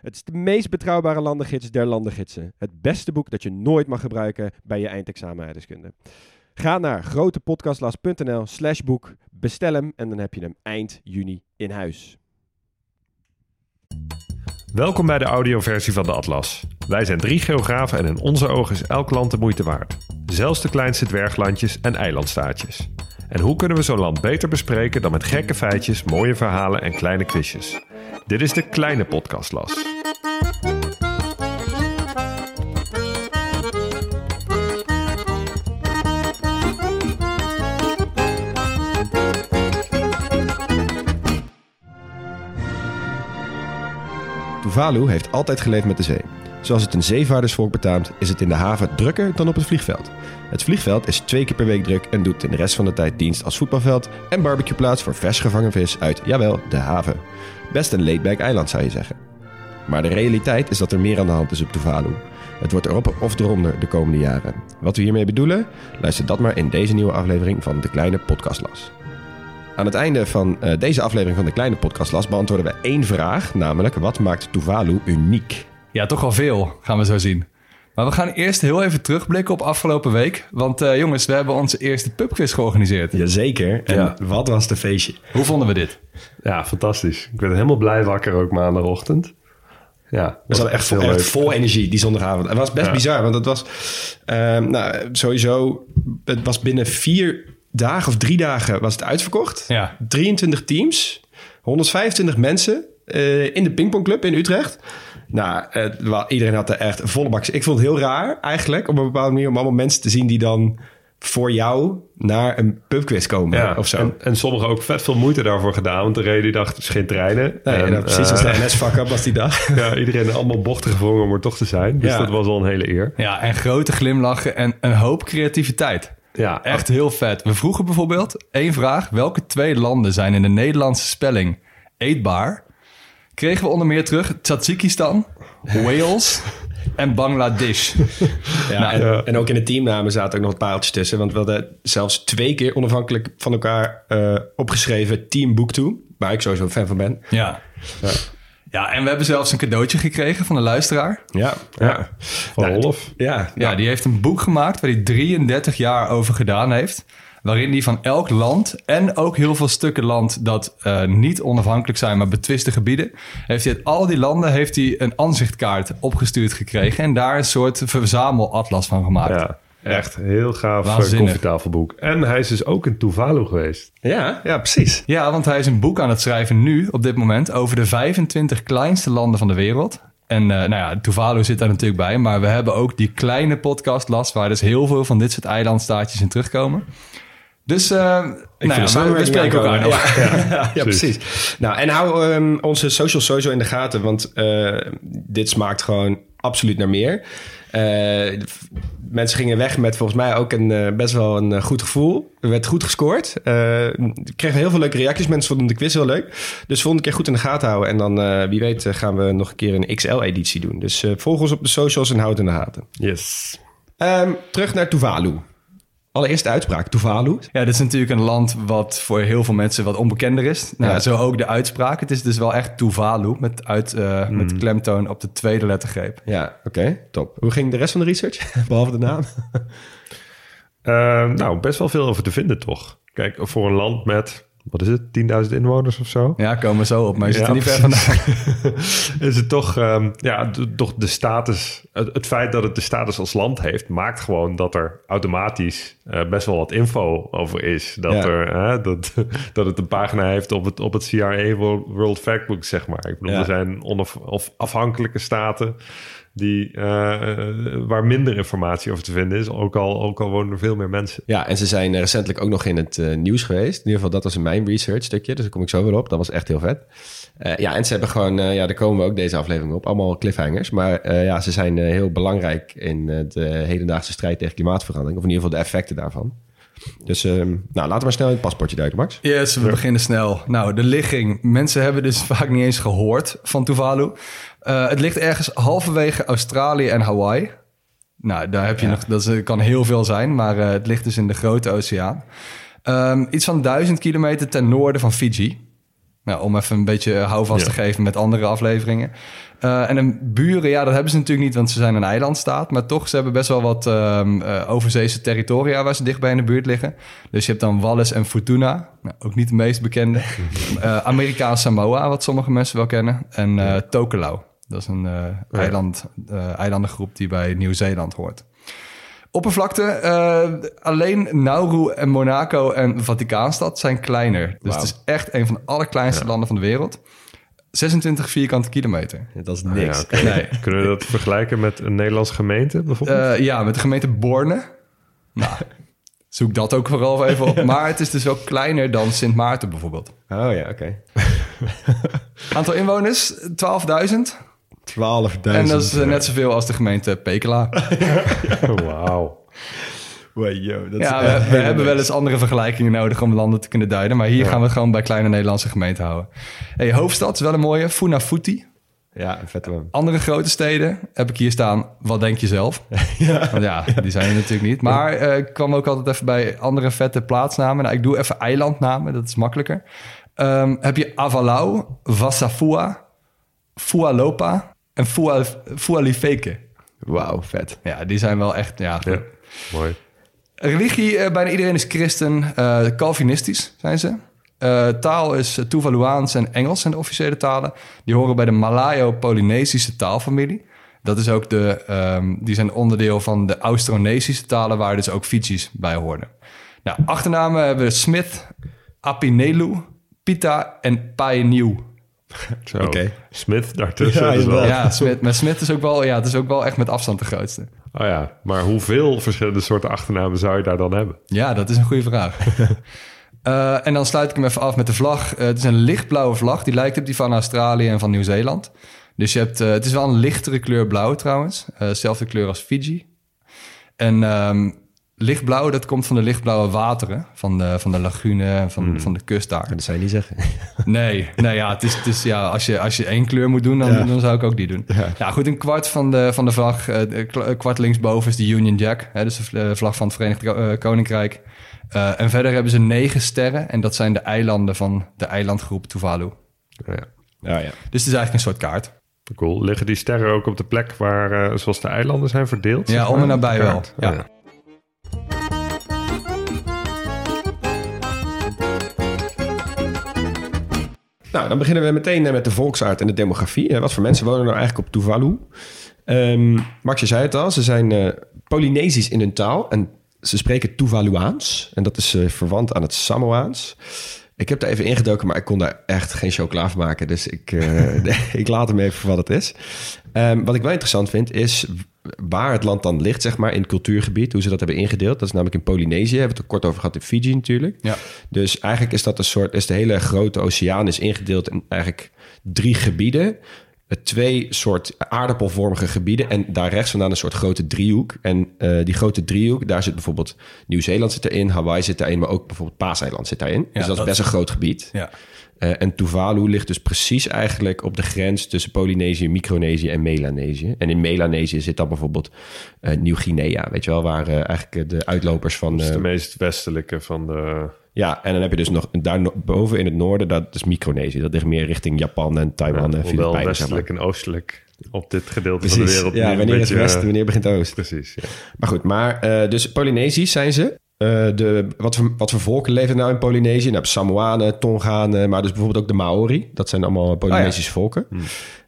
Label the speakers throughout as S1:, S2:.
S1: Het is de meest betrouwbare landengids der landengidsen. Het beste boek dat je nooit mag gebruiken bij je eindexamen. Ga naar grotepodcastlas.nl slash boek, bestel hem en dan heb je hem eind juni in huis.
S2: Welkom bij de audioversie van de Atlas. Wij zijn drie geografen en in onze ogen is elk land de moeite waard. Zelfs de kleinste dwerglandjes en eilandstaatjes. En hoe kunnen we zo'n land beter bespreken dan met gekke feitjes, mooie verhalen en kleine quizjes? Dit is de kleine podcastlas.
S1: Tuvalu heeft altijd geleefd met de zee. Zoals het een zeevaardersvolk betaamt, is het in de haven drukker dan op het vliegveld. Het vliegveld is twee keer per week druk en doet in de rest van de tijd dienst als voetbalveld en barbecueplaats voor vers gevangen vis uit, jawel, de haven. Best een laidback eiland zou je zeggen. Maar de realiteit is dat er meer aan de hand is op Tuvalu. Het wordt erop of eronder de komende jaren. Wat we hiermee bedoelen? Luister dat maar in deze nieuwe aflevering van De Kleine Podcastlas. Aan het einde van eh, deze aflevering van De Kleine Podcastlas beantwoorden we één vraag, namelijk wat maakt Tuvalu uniek?
S3: Ja, toch wel veel, gaan we zo zien. Maar we gaan eerst heel even terugblikken op afgelopen week. Want eh, jongens, we hebben onze eerste pubquiz georganiseerd.
S4: Jazeker. En
S2: Ja.
S4: wat was de feestje?
S3: Hoe vonden we dit?
S2: Ja, fantastisch. Ik werd helemaal blij wakker ook maandagochtend. Ja,
S4: We
S2: was
S4: zaten echt, vol,
S2: heel
S4: echt
S2: leuk.
S4: vol energie die zondagavond. Het was best
S2: Ja.
S4: bizar, want het was... ehm, nou, sowieso... Het was binnen vier dagen of drie dagen was het uitverkocht.
S3: Ja.
S4: 23 teams, 125 mensen eh, in de pingpongclub in Utrecht. Nou, het iedereen had er echt volle bak. Ik vond het heel raar eigenlijk, op een bepaalde manier... om allemaal mensen te zien die dan voor jou naar een pubquiz komen
S2: Ja,
S4: of zo.
S2: En, en sommigen ook vet veel moeite daarvoor gedaan. Want de reden die dacht, het is geen treinen.
S4: Nee,
S2: en,
S4: nou, precies als
S2: eh,
S4: de NS-fuck-up was die dag.
S2: ja, iedereen allemaal bochten gevonden om er toch te zijn. Dus
S4: Ja.
S2: dat was al een hele eer.
S3: Ja, en grote glimlachen en een hoop creativiteit.
S2: Ja,
S3: Echt heel vet. We vroegen bijvoorbeeld één vraag. Welke twee landen zijn in de Nederlandse spelling eetbaar? Kregen we onder meer terug Tajikistan, Wales en Bangladesh.
S4: Ja,
S3: Nou,
S4: en,
S2: ja.
S4: en ook in de teamnamen zaten ook nog wat paaltjes tussen. Want we hadden zelfs twee keer onafhankelijk van elkaar eh, opgeschreven Team Booktoe. Waar ik sowieso een fan van ben.
S3: Ja. ja, en we hebben zelfs een cadeautje gekregen van een luisteraar.
S4: Ja,
S2: ja. van
S4: Nou,
S2: Rolf.
S4: ja,
S3: Ja, die heeft een boek gemaakt waar hij 33 jaar over gedaan heeft. Waarin hij van elk land en ook heel veel stukken land dat eh, niet onafhankelijk zijn, maar betwiste gebieden. Heeft hij uit al die landen heeft hij een aanzichtkaart opgestuurd gekregen. En daar een soort verzamelatlas van gemaakt.
S2: Ja, echt heel gaaf eh, koffietafelboek. En hij is dus ook in Tuvalu geweest.
S4: ja, ja, precies.
S3: Ja, want hij is een boek aan het schrijven nu, op dit moment, over de 25 kleinste landen van de wereld. En eh, nou ja, Tuvalu zit daar natuurlijk bij, maar we hebben ook die kleine podcast last, waar dus heel veel van dit soort eilandstaatjes in terugkomen. Dus eh nou ja, we, spreken elkaar nog.
S4: Ja, ja, ja, precies. Nou, en hou ehm, onze social sowieso in de gaten. Want eh, dit smaakt gewoon absoluut naar meer. Eh, mensen gingen weg met volgens mij ook een, best wel een goed gevoel. Er werd goed gescoord. Ik kreeg heel veel leuke reacties. Mensen vonden de quiz heel leuk. Dus volgende keer goed in de gaten houden. En dan, wie weet, gaan we nog een keer een XL-editie doen. Dus volg ons op de socials en houd het in de gaten.
S2: Yes.
S4: Ehm, terug naar Tuvalu. Allereerst de uitspraak. Tuvalu.
S3: Ja, dit is natuurlijk een land wat voor heel veel mensen wat onbekender is. Nou,
S4: Ja.
S3: Zo ook de uitspraak. Het is dus wel echt Tuvalu, met, uit, eh, met klemtoon op de tweede lettergreep.
S4: Ja, oké. top. Hoe ging de rest van de research? Behalve de naam.
S2: Eh, nou, best wel veel over te vinden toch? Kijk, voor een land met, wat is het, 10.000 inwoners of zo?
S3: Ja, komen zo op, maar je zit er niet ver vandaan.
S2: is het toch, ehm, ja, toch de status, het, het feit dat het de status als land heeft, maakt gewoon dat er automatisch eh, best wel wat info over is. Dat,
S4: Ja.
S2: er, dat, dat het een pagina heeft op het, op het CIA World, World Factbook, zeg maar. Ik bedoel,
S4: Ja.
S2: er zijn onaf, of afhankelijke staten die, eh, waar minder informatie over te vinden is. Ook al, ook al wonen er veel meer mensen.
S4: Ja, en ze zijn eh, recentelijk ook nog in het eh, nieuws geweest. In ieder geval, dat was in mijn research stukje. Dus daar kom ik zo weer op. Dat was echt heel vet. Eh, ja, en ze hebben gewoon... eh, ja, daar komen we ook deze aflevering op. Allemaal cliffhangers. Maar eh, ja, ze zijn heel belangrijk in eh, de hedendaagse strijd tegen klimaatverandering. Of in ieder geval de effecten daarvan. Dus ehm, nou, laten we maar snel in het paspoortje duiken, Max.
S3: Yes, we beginnen snel. Nou, de ligging. Mensen hebben dus vaak niet eens gehoord van Tuvalu. Eh, het ligt ergens halverwege Australië en Hawaii. Nou, daar heb je nog, dat kan heel veel zijn, maar eh, het ligt dus in de grote oceaan. Ehm, iets van duizend kilometer ten noorden van Fiji. Nou, om even een beetje houvast
S2: Ja.
S3: te geven met andere afleveringen. Eh, en een buren, ja, dat hebben ze natuurlijk niet, want ze zijn een eilandstaat. Maar toch, ze hebben best wel wat ehm, eh, overzeese territoria waar ze dichtbij in de buurt liggen. Dus je hebt dan Wallis en Futuna. Nou, ook niet de meest bekende. Eh Amerikaans Samoa, wat sommige mensen wel kennen. En eh Tokelau. Dat is een eh, eiland, eh, eilandengroep die bij Nieuw-Zeeland hoort. Oppervlakte, eh, alleen Nauru en Monaco en Vaticaanstad zijn kleiner. Dus het is echt een van de allerkleinste landen van de wereld. 26 vierkante kilometer.
S4: Dat is
S2: Ah,
S4: niks.
S2: ja.
S3: Nee.
S2: Kunnen we dat vergelijken met een Nederlandse gemeente bijvoorbeeld?
S3: Eh, ja, met de gemeente Borne. Nou, zoek dat ook vooral even op. Maar het is dus wel kleiner dan Sint Maarten bijvoorbeeld.
S4: Oh ja, oké.
S3: Aantal inwoners, 12.000.
S4: 12.000.
S3: En dat is eh, net zoveel als de gemeente Pekela.
S2: Wauw.
S4: Wow, yo, dat
S3: Ja,
S4: is
S3: we, we hebben wel eens andere vergelijkingen nodig om landen te kunnen duiden. Maar hier gaan we het gewoon bij kleine Nederlandse gemeenten houden. Hey, hoofdstad is wel een mooie, Funafuti.
S4: Ja, een vette man.
S3: Andere grote steden heb ik hier staan. Wat denk je zelf? ja. Want ja, die zijn er natuurlijk niet. Maar eh, ik kwam ook altijd even bij andere vette plaatsnamen. Nou, ik doe even eilandnamen, dat is makkelijker. Ehm, heb je Avalau, Vassafua, Fualopa en Fua- Fualifeke.
S4: Wauw, vet.
S3: Ja, die zijn wel echt... Ja,
S2: Ja, mooi.
S3: Religie, eh, bijna iedereen is christen. eh, Calvinistisch zijn ze. Eh, taal is Tuvaluaans en Engels zijn de officiële talen. Die horen bij de Malayo-Polynesische taalfamilie. Dat is ook de, ehm, die zijn onderdeel van de Austronesische talen, waar dus ook Fiji's bij hoorden. Nou, achternamen hebben we Smith, Apinelu, Pita en Painiu.
S4: Oké.
S2: Smith daartussen.
S4: Ja,
S2: is wel-.
S3: Ja, Smith, maar Smith is ook wel, ja, het is ook wel echt met afstand de grootste.
S2: Oh ja, maar hoeveel verschillende soorten achternamen zou je daar dan hebben?
S3: Ja, dat is een goede vraag. Eh, en dan sluit ik hem even af met de vlag. Eh, het is een lichtblauwe vlag. Die lijkt op die van Australië en van Nieuw-Zeeland. Dus je hebt, eh, het is wel een lichtere kleur blauw trouwens. Zelfde kleur als Fiji. En ehm, lichtblauw, dat komt van de lichtblauwe wateren. Van de, van de lagune, en van, van de kust daar.
S4: Dat zou je niet zeggen.
S3: Nee, nee ja, het is, het is, ja, als, je, als je één kleur moet doen, dan,
S4: Ja.
S3: dan zou ik ook die doen. Ja. goed, een kwart van de, van de vlag, eh, de kla- kwart linksboven is de Union Jack. Hè, dus de eh, vlag van het Verenigd Ko- eh, Koninkrijk. Eh, en verder hebben ze negen sterren. En dat zijn de eilanden van de eilandgroep Tuvalu.
S2: Ja,
S4: Ja, ja.
S3: Dus het is eigenlijk een soort kaart.
S2: cool. Liggen die sterren ook op de plek waar, eh, zoals de eilanden zijn verdeeld?
S3: Ja,
S2: zeg
S3: om en nabij wel. Ja.
S2: Oh, ja.
S4: Dan beginnen we meteen eh, met de volksaard en de demografie. Eh, Wat voor mensen wonen nou eigenlijk op Tuvalu? Ehm Max, je zei het al, ze zijn eh, Polynesisch in hun taal en ze spreken Tuvaluaans. En dat is verwant aan het Samoaans. Ik heb daar even ingedoken, maar ik kon daar echt geen chocola van maken. Dus ik, ik laat hem even voor wat het is. Ehm, wat ik wel interessant vind, is waar het land dan ligt, zeg maar, in het cultuurgebied. Hoe ze dat hebben ingedeeld. Dat is namelijk in Polynesië. Hebben we het er kort over gehad in Fiji natuurlijk.
S3: Ja.
S4: Dus eigenlijk is dat een soort, is de hele grote oceaan is ingedeeld in eigenlijk drie gebieden. Twee soort aardappelvormige gebieden en daar rechts vandaan een soort grote driehoek. En eh, die grote driehoek, daar zit bijvoorbeeld Nieuw-Zeeland zit erin, Hawaii zit daarin, maar ook bijvoorbeeld Paaseiland zit daarin. dus dat is
S3: dat-
S4: best een groot gebied.
S3: Ja.
S4: Eh, en Tuvalu ligt dus precies eigenlijk op de grens tussen Polynesië, Micronesië en Melanesië. En in Melanesië zit dan bijvoorbeeld eh, Nieuw-Guinea, weet je wel, waar eh, eigenlijk de uitlopers van...
S2: Dat is de meest westelijke van de...
S4: ja, en dan heb je dus nog daar boven in het noorden, dat is Micronesië. Dat ligt meer richting Japan en Taiwan en
S2: hoewel
S4: Filipijnen.
S2: westelijk en oostelijk op dit gedeelte van de wereld.
S4: Ja, wanneer is
S2: beetje,
S4: west,
S2: eh,
S4: wanneer begint oost?
S2: Precies, ja.
S4: Maar goed, maar dus Polynesisch zijn ze. Eh, de, wat, voor, wat voor volken leven er nou in Polynesië? Nou, Samoanen, Tonganen, maar dus bijvoorbeeld ook de Maori. Dat zijn allemaal Polynesische volken.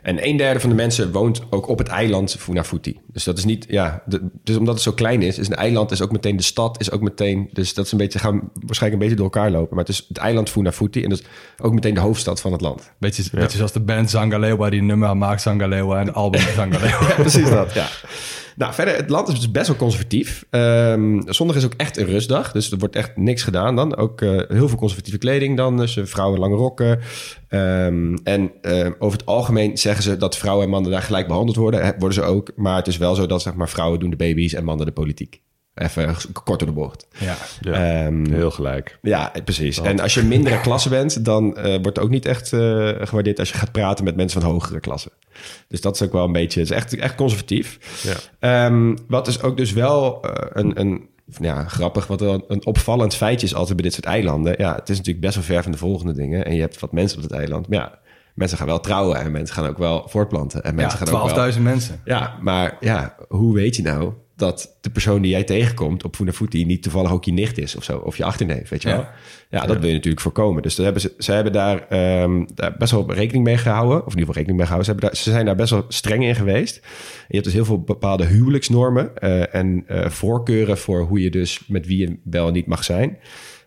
S4: En een derde van de mensen woont ook op het eiland Funafuti. Dus dat is niet, ja, de- dus omdat het zo klein is, is een eiland is ook meteen de stad, is ook meteen, dus dat is een beetje, gaan waarschijnlijk een beetje door elkaar lopen. Maar het is het eiland Funafuti en dat is ook meteen de hoofdstad van het land.
S3: Beetje, beetje zoals de band Zangalewa die nummer maakt Zangalewa en het album Zangalewa.
S4: Precies dat, ja. Nou, verder, het land is dus best wel conservatief. Ehm, zondag is ook echt een rustdag, dus er wordt echt niks gedaan dan. Ook eh, heel veel conservatieve kleding dan, dus eh, vrouwen lange rokken. Ehm, en eh, over het algemeen zeggen ze dat vrouwen en mannen daar gelijk behandeld worden. Worden ze ook, maar het is wel zo dat zeg maar, vrouwen doen de baby's en mannen de politiek. Even kort door de bocht.
S3: Ja.
S2: Ja,
S4: Ehm,
S2: heel gelijk.
S4: ja, precies. En als je mindere klasse bent, dan eh, wordt het ook niet echt eh, gewaardeerd als je gaat praten met mensen van hogere klassen. Dus dat is ook wel een beetje, het is echt, echt conservatief.
S2: Ja.
S4: Ehm, wat is ook dus wel eh, een, een ja, grappig, wat wel een opvallend feitje is altijd bij dit soort eilanden. Ja, het is natuurlijk best wel ver van de volgende dingen. En je hebt wat mensen op het eiland. Maar ja, mensen gaan wel trouwen en mensen gaan ook wel voortplanten. En mensen
S3: Ja,
S4: gaan ook wel...
S3: 12.000 mensen.
S4: Ja, maar ja, hoe weet je nou dat de persoon die jij tegenkomt op Funafuti niet toevallig ook je nicht is of zo, of je achterneef, weet je wel?
S3: Ja.
S4: Ja, dat wil je natuurlijk voorkomen. Dus daar hebben ze, ze hebben daar, ehm, daar best wel rekening mee gehouden, of in ieder geval rekening mee gehouden. Ze, hebben daar, ze zijn daar best wel streng in geweest. En je hebt dus heel veel bepaalde huwelijksnormen eh, en eh, voorkeuren voor hoe je dus met wie je wel en niet mag zijn.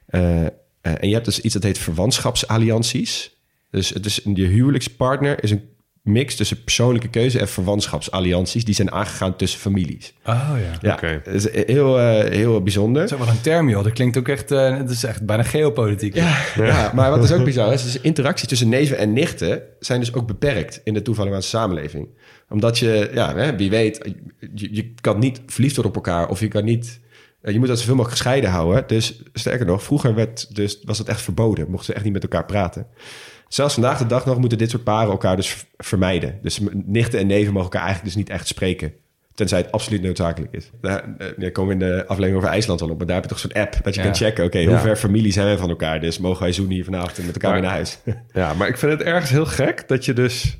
S4: Eh, en je hebt dus iets dat heet verwantschapsallianties. Dus het is, je huwelijkspartner is een mix tussen persoonlijke keuze en verwantschapsallianties. Die zijn aangegaan tussen families.
S3: Oh ja.
S4: Ja,
S2: Oké.
S4: dat is heel, eh, heel bijzonder.
S3: Dat is ook wel een term, joh. Dat klinkt ook echt, eh dat is echt bijna geopolitiek.
S4: Ja, ja, maar wat dus ook bizar is, is interactie tussen neven en nichten zijn dus ook beperkt in de toevallige samenleving. Omdat je, ja, hè, wie weet, je, je kan niet verliefd worden op elkaar of je kan niet. Je moet dat zoveel mogelijk gescheiden houden. Dus sterker nog, vroeger werd dus, was het echt verboden. Mochten ze echt niet met elkaar praten. Zelfs vandaag de dag nog moeten dit soort paren elkaar dus vermijden. Dus nichten en neven mogen elkaar eigenlijk dus niet echt spreken. Tenzij het absoluut noodzakelijk is. Daar, eh, daar komen we in de aflevering over IJsland al op. Maar daar heb je toch zo'n app dat je
S3: Ja.
S4: kan checken. Oké, hoe ver familie zijn wij van elkaar? Dus mogen wij zoenen hier vanavond en met elkaar
S2: Maar-
S4: weer naar huis?
S2: Ja, maar ik vind het ergens heel gek dat je dus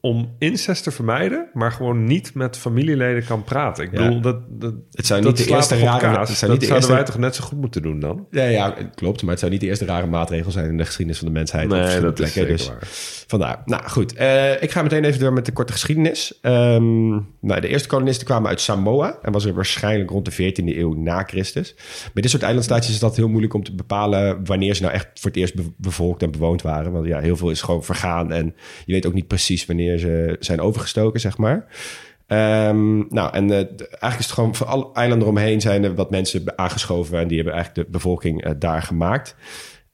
S2: om incest te vermijden, maar gewoon niet met familieleden kan praten. Ik
S4: Ja.
S2: bedoel, dat, dat,
S4: Het zou
S2: dat
S4: niet de eerste rare-
S2: kaas?
S4: het zou
S2: dat
S4: de
S2: zouden
S4: eerste-
S2: wij toch net zo goed moeten doen dan?
S4: Ja, ja, klopt. Maar het zou niet de eerste rare maatregel zijn in de geschiedenis van de mensheid.
S2: Nee, dat is
S4: plekken. Dus
S2: waar.
S4: vandaar. Nou goed, Eh, ik ga meteen even door met de korte geschiedenis. Ehm, nou, de eerste kolonisten kwamen uit Samoa en was er waarschijnlijk rond de 14e eeuw na Christus. Bij dit soort eilandstaatjes is dat heel moeilijk om te bepalen wanneer ze nou echt voor het eerst be- bevolkt en bewoond waren. Want ja, heel veel is gewoon vergaan en je weet ook niet precies wanneer ze zijn overgestoken, zeg maar. Ehm, nou, en eh, eigenlijk is het gewoon voor alle eilanden eromheen zijn er wat mensen aangeschoven en die hebben eigenlijk de bevolking eh, daar gemaakt.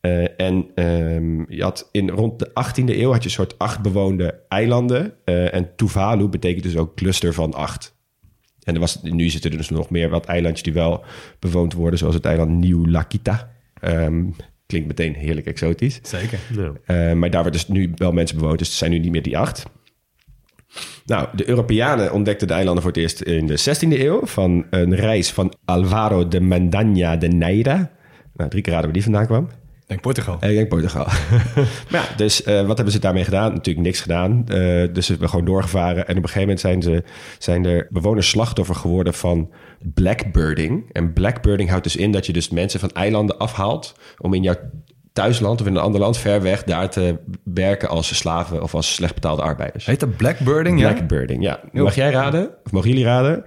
S4: Eh, en ehm, je had in rond de 18e eeuw had je een soort acht bewoonde eilanden. En Tuvalu betekent dus ook cluster van acht. En er was, nu zitten er dus nog meer wat eilandjes die wel bewoond worden, zoals het eiland Nieuw Lakita. Ehm, klinkt meteen heerlijk exotisch.
S3: Zeker.
S2: Ja.
S4: Maar daar wordt dus nu wel mensen bewoond, dus het zijn nu niet meer die acht. Nou, de Europeanen ontdekten de eilanden voor het eerst in de 16e eeuw van een reis van Alvaro de Mendaña de Neira. Nou, drie keer raden waar die vandaan kwam.
S3: Denk Portugal.
S4: Ik denk Portugal. maar ja, dus eh, wat hebben ze daarmee gedaan? Natuurlijk niks gedaan. Eh, dus ze hebben gewoon doorgevaren. En op een gegeven moment zijn, ze, zijn er bewoners slachtoffer geworden van blackbirding. En blackbirding houdt dus in dat je dus mensen van eilanden afhaalt... om in jouw thuisland of in een ander land ver weg daar te werken als slaven of als slecht betaalde arbeiders.
S3: Heet dat blackbirding? Ja?
S4: Blackbirding, ja. Mag jij raden, of mogen jullie raden,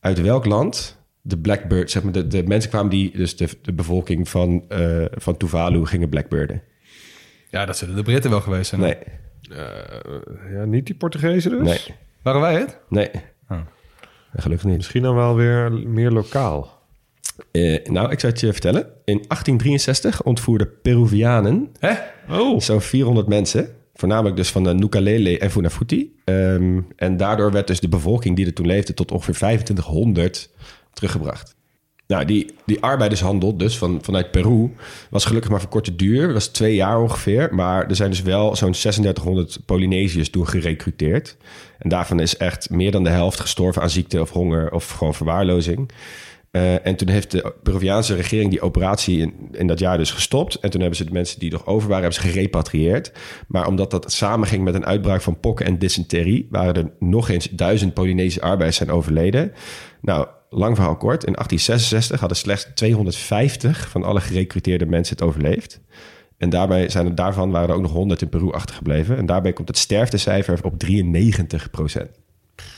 S4: uit welk land de blackbird, zeg maar, de, de mensen kwamen die, dus de, de bevolking van, eh van Tuvalu gingen blackbirden?
S3: ja, dat zullen de Britten wel geweest zijn.
S4: Nee,
S2: ja, niet die Portugezen dus?
S4: nee,
S3: Waren wij het?
S4: nee.
S3: Oh.
S4: Gelukkig niet.
S2: Misschien dan wel weer meer lokaal.
S4: Eh, nou, ik zou het je vertellen. In 1863 ontvoerden Peruvianen
S3: Hè?
S2: Oh,
S4: zo'n 400 mensen. Voornamelijk dus van de Nukalele en Funafuti. Ehm, en daardoor werd dus de bevolking die er toen leefde... tot ongeveer 2500 teruggebracht. Nou, die, die arbeidershandel dus van, vanuit Peru... was gelukkig maar van korte duur. Dat was twee jaar ongeveer. Maar er zijn dus wel zo'n 3600 Polynesiërs toen gerecruiteerd. En daarvan is echt meer dan de helft gestorven aan ziekte of honger... of gewoon verwaarlozing. Eh, en toen heeft de Peruviaanse regering die operatie in, in dat jaar dus gestopt. En toen hebben ze de mensen die nog over waren, hebben ze gerepatrieerd. Maar omdat dat samenging met een uitbraak van pokken en dysenterie, waren er nog eens duizend Polynesische arbeiders zijn overleden. Nou, lang verhaal kort. In 1866 hadden slechts 250 van alle gerecruiteerde mensen het overleefd. En daarbij zijn er, daarvan waren er ook nog 100 in Peru achtergebleven. En daarbij komt het sterftecijfer op 93%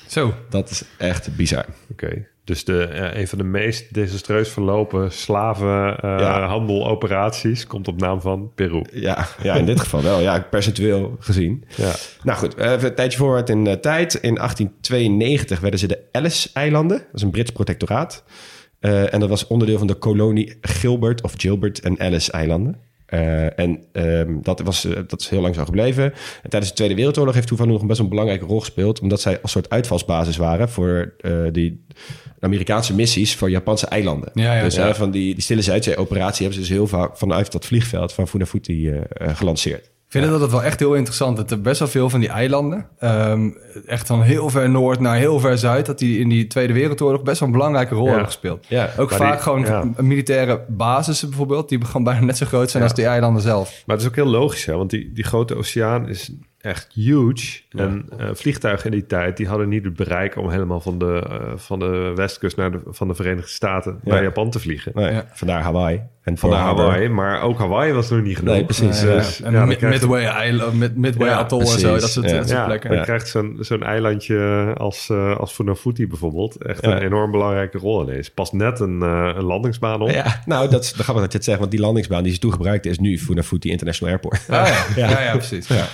S3: Zo.
S4: Dat is echt bizar.
S2: Oké. Dus de, eh, een van de meest desastreus verlopen slavenhandeloperaties komt op naam van Peru.
S4: Ja, ja, in dit geval wel. Ja, percentueel gezien.
S2: Ja.
S4: Nou goed, eh, even een tijdje vooruit in eh, tijd. In 1892 werden ze de Ellis-eilanden. Dat is een Brits protectoraat. Eh, en dat was onderdeel van de kolonie Gilbert of Gilbert en Ellis-eilanden. Eh, en ehm, dat, was, eh, dat is heel lang zo gebleven. En tijdens de Tweede Wereldoorlog heeft Tuvalu nog een best een belangrijke rol gespeeld. Omdat zij als soort uitvalsbasis waren voor eh, die Amerikaanse missies voor Japanse eilanden.
S3: Ja, ja,
S4: dus
S3: ja.
S4: van die, die Stille Zuidzee-operatie hebben ze dus heel vaak vanuit dat vliegveld van Funafuti gelanceerd.
S3: Ik vind het altijd wel echt heel interessant dat er best wel veel van die eilanden, ehm, echt van heel ver noord naar heel ver zuid, dat die in die Tweede Wereldoorlog best wel een belangrijke rol hebben gespeeld.
S4: Ja,
S3: Ook vaak
S2: die-
S3: gewoon militaire basissen bijvoorbeeld, die gewoon bijna net zo groot zijn als die eilanden zelf.
S2: Maar het is ook heel logisch, hè? want die, die grote oceaan is echt huge. En eh, vliegtuigen in die tijd die hadden niet het bereik om helemaal van de, eh, van de westkust naar de, van de Verenigde Staten naar Japan te vliegen.
S4: Nou,
S3: Ja.
S4: Vandaar Hawaii. En
S2: Vandaar. Hawaii, maar ook Hawaii was nog niet genoeg.
S4: Nee, precies.
S3: Ja, ja.
S2: Dus,
S3: en
S2: dan
S3: Midway, Island, Mid- Midway
S2: Ja,
S3: Atoll en zo, dat soort,
S4: Ja.
S3: dat soort
S2: Ja,
S3: plekken.
S2: dan krijgt zo'n zo'n eilandje als, eh als Funafuti bijvoorbeeld echt
S4: Ja.
S2: een enorm belangrijke rol ineens. Pas net een, eh, een landingsbaan op.
S4: Ja, nou, dat is de grappig dat je het zegt. Want die landingsbaan die ze toen gebruikten is nu Funafuti International Airport.
S3: Ah, ja. Ja. Ja, precies. Ja.